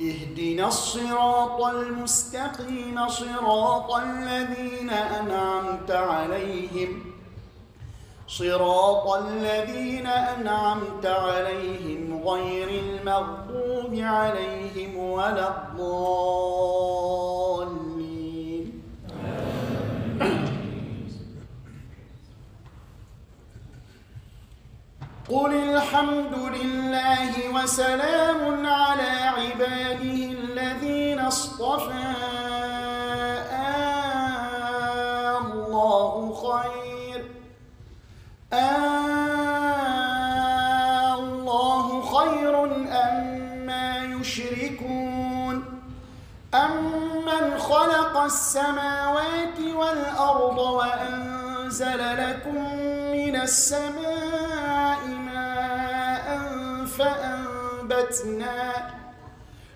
اهدنا الصراط المستقيم صراط الذين أنعمت عليهم. صراط الذين أنعمت عليهم غير المغضوب عليهم ولا الضالين. قل الحمد لله وسلام على عباده الذين اصطفى الله خير. الله خير أما يشركون. أمن خلق السماوات والأرض وأنزل لكم من السماء ماء فأنبتنا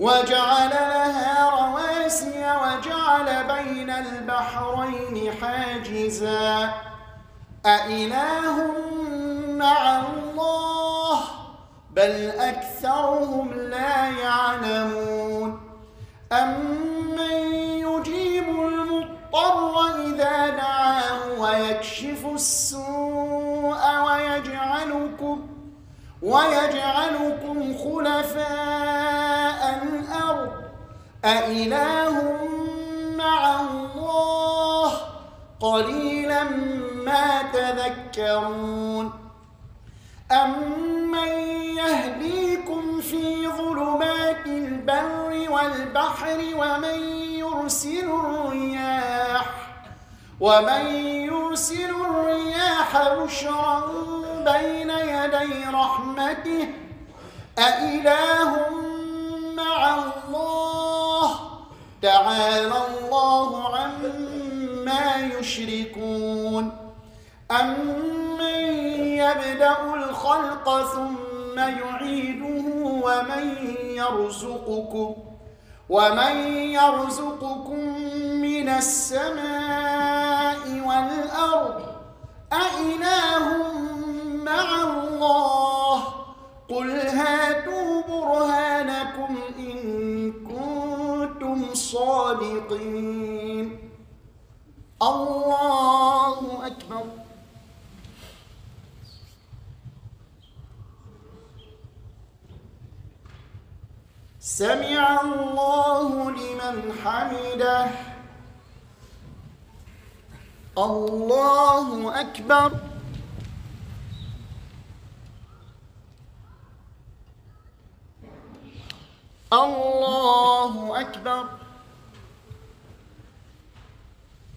وجعل لها رواسي وجعل بين البحرين حاجزا. أإله مع الله بل أكثرهم لا يعلمون. أمن يجيب المضطر إذا دعاه ويكشف السوء ويجعلكم ويجعلكم خلفاء أإله مع الله قليلا ما تذكرون أمن يهديكم في ظلمات البر والبحر ومن يرسل الرياح ومن يرسل الرياح بشرا بين يدي رحمته أإله مع الله. تعالى الله عما يشركون. أمن يبدأ الخلق ثم يعيده ومن يرزقكم ومن يرزقكم من السماء والأرض. أإله مع الله؟ قل هاتوا برهانكم كنتم صادقين الله أكبر. سمع الله لمن حمده. الله أكبر. الله أكبر.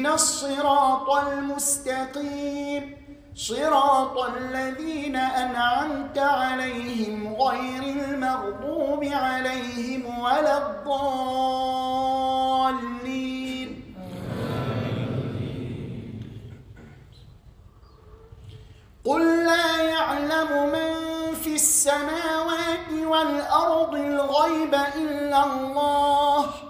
اهدنا الصراط المستقيم. صراط الذين أنعمت عليهم غير المغضوب عليهم ولا الضالين. قل لا يعلم من في السماوات الأرض الغيب إلا الله.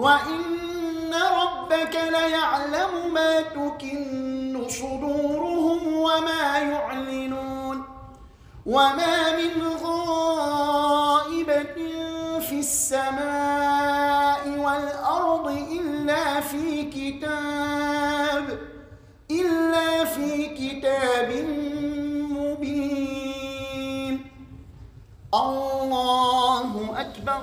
وإن ربك ليعلم ما تكن صدورهم وما يعلنون وما من غائبة في السماء والأرض إلا في كتاب إلا في كتاب مبين الله أكبر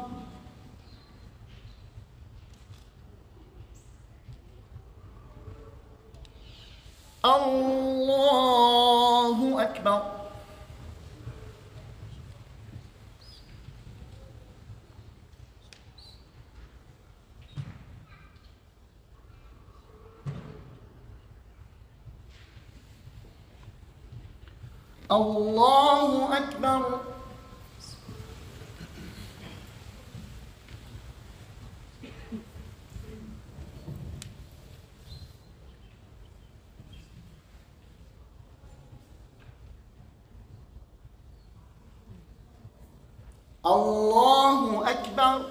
الله أكبر. الله أكبر الله أكبر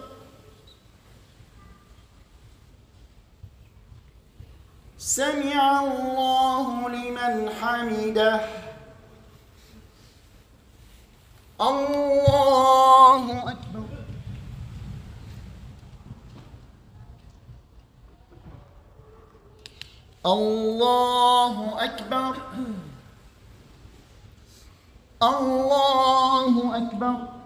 سمع الله لمن حمده الله أكبر. الله أكبر. الله أكبر.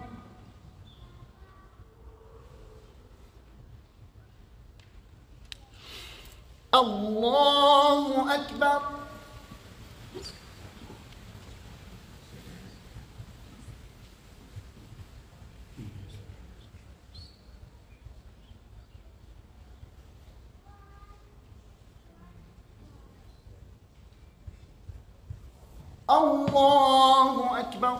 الله أكبر الله أكبر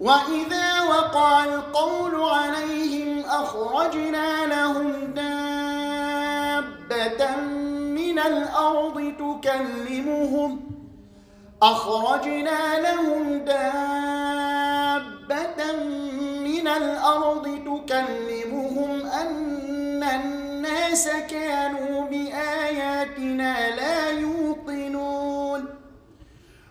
وإذا وقع القول عليهم أخرجنا لهم دابة من الأرض تكلمهم أخرجنا لهم دابة من الأرض تكلمهم أن الناس كانوا بآياتنا لا يوقنون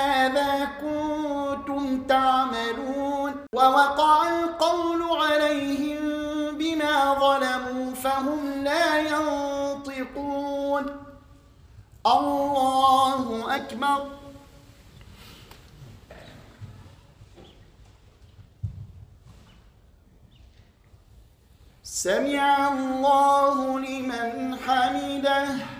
ماذا كنتم تعملون؟ ووقع القول عليهم بما ظلموا فهم لا ينطقون. الله أكبر. سمع الله لمن حمده.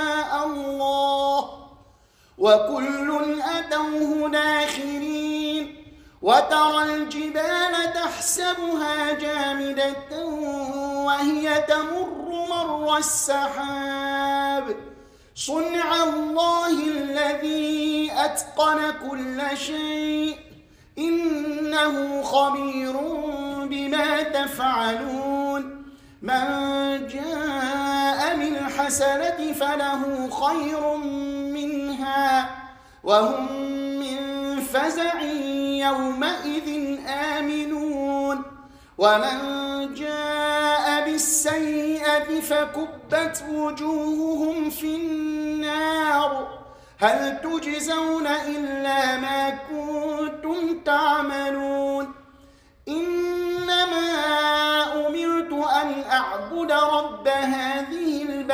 وكل أتوه داخرين وترى الجبال تحسبها جامدة وهي تمر مر السحاب. صنع الله الذي أتقن كل شيء. إنه خبير بما تفعلون. من جاء بالحسنة فله خير منها وهم من فزع يومئذ آمنون. ومن جاء بالسيئة فكبت وجوههم في النار. هل تجزون إلا ما كنتم تعملون؟ إنما أمرت أن أعبد رب هذه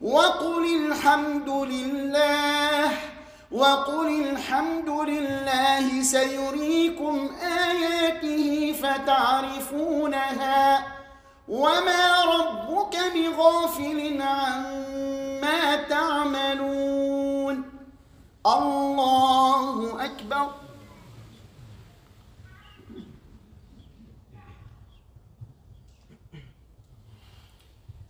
وقل الحمد لله وقل الحمد لله سيريكم آياته فتعرفونها وما ربك بغافل عما تعملون. الله أكبر.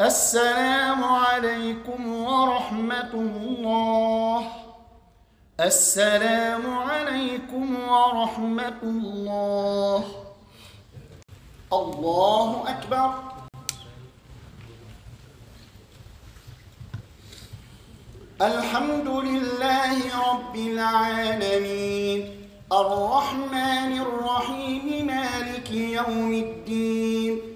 السلام عليكم ورحمة الله. السلام عليكم ورحمة الله. الله أكبر. الحمد لله رب العالمين. الرحمن الرحيم مالك يوم الدين.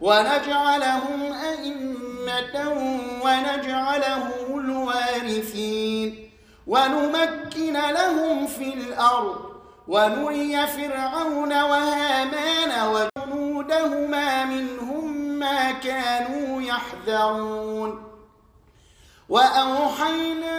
ونجعلهم أئمة ونجعلهم الوارثين. ونمكن لهم في الأرض ونري فرعون وهامان وجنودهما منهم ما كانوا يحذرون. وأوحينا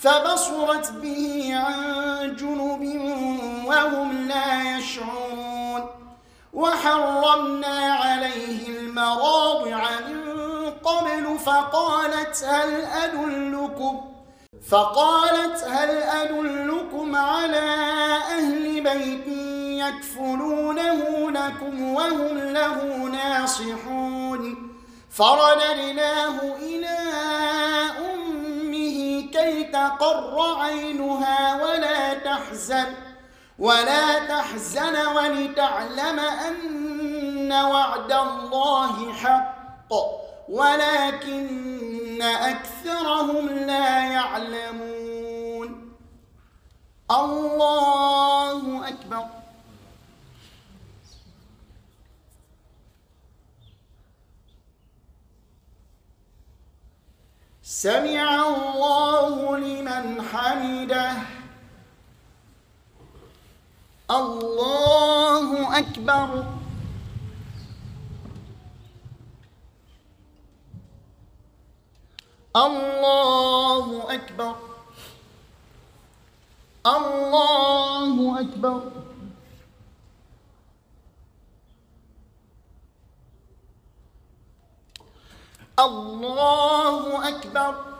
فبصرت به عن جنب وهم لا يشعرون وحرمنا عليه المراضع من قبل فقالت هل أدلكم فقالت هل أدلكم على أهل بيت يكفلونه لكم وهم له ناصحون فرددناه إلى كي تقر عينها ولا تحزن ولا تحزن ولتعلم أن وعد الله حق ولكن أكثرهم لا يعلمون. الله أكبر. سمع الله حمده الله أكبر. الله أكبر. الله أكبر. الله أكبر.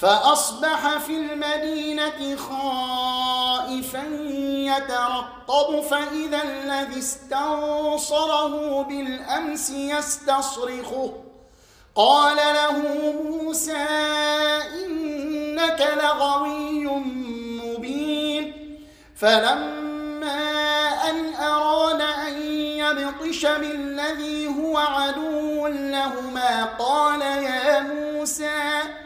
فأصبح في المدينة خائفا يترقب فإذا الذي استنصره بالأمس يستصرخه. قال له موسى إنك لغوي مبين. فلما أن أراد أن يبطش بالذي هو عدو لهما قال يا موسى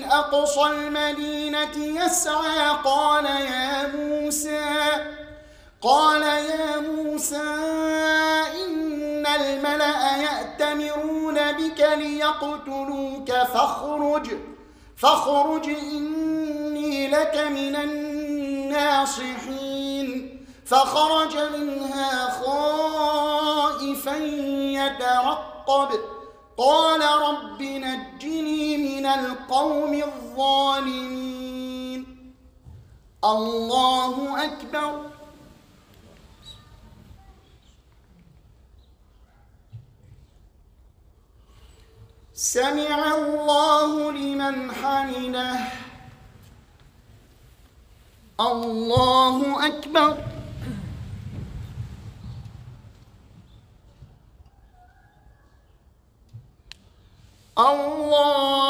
من أقصى المدينة يسعى قال يا موسى قال يا موسى إن الملأ يأتمرون بك ليقتلوك فاخرج فاخرج إني لك من الناصحين. فخرج منها خائفا يترقب قال رب نجني من القوم الظالمين. الله أكبر. سمع الله لمن حمده. الله أكبر. الله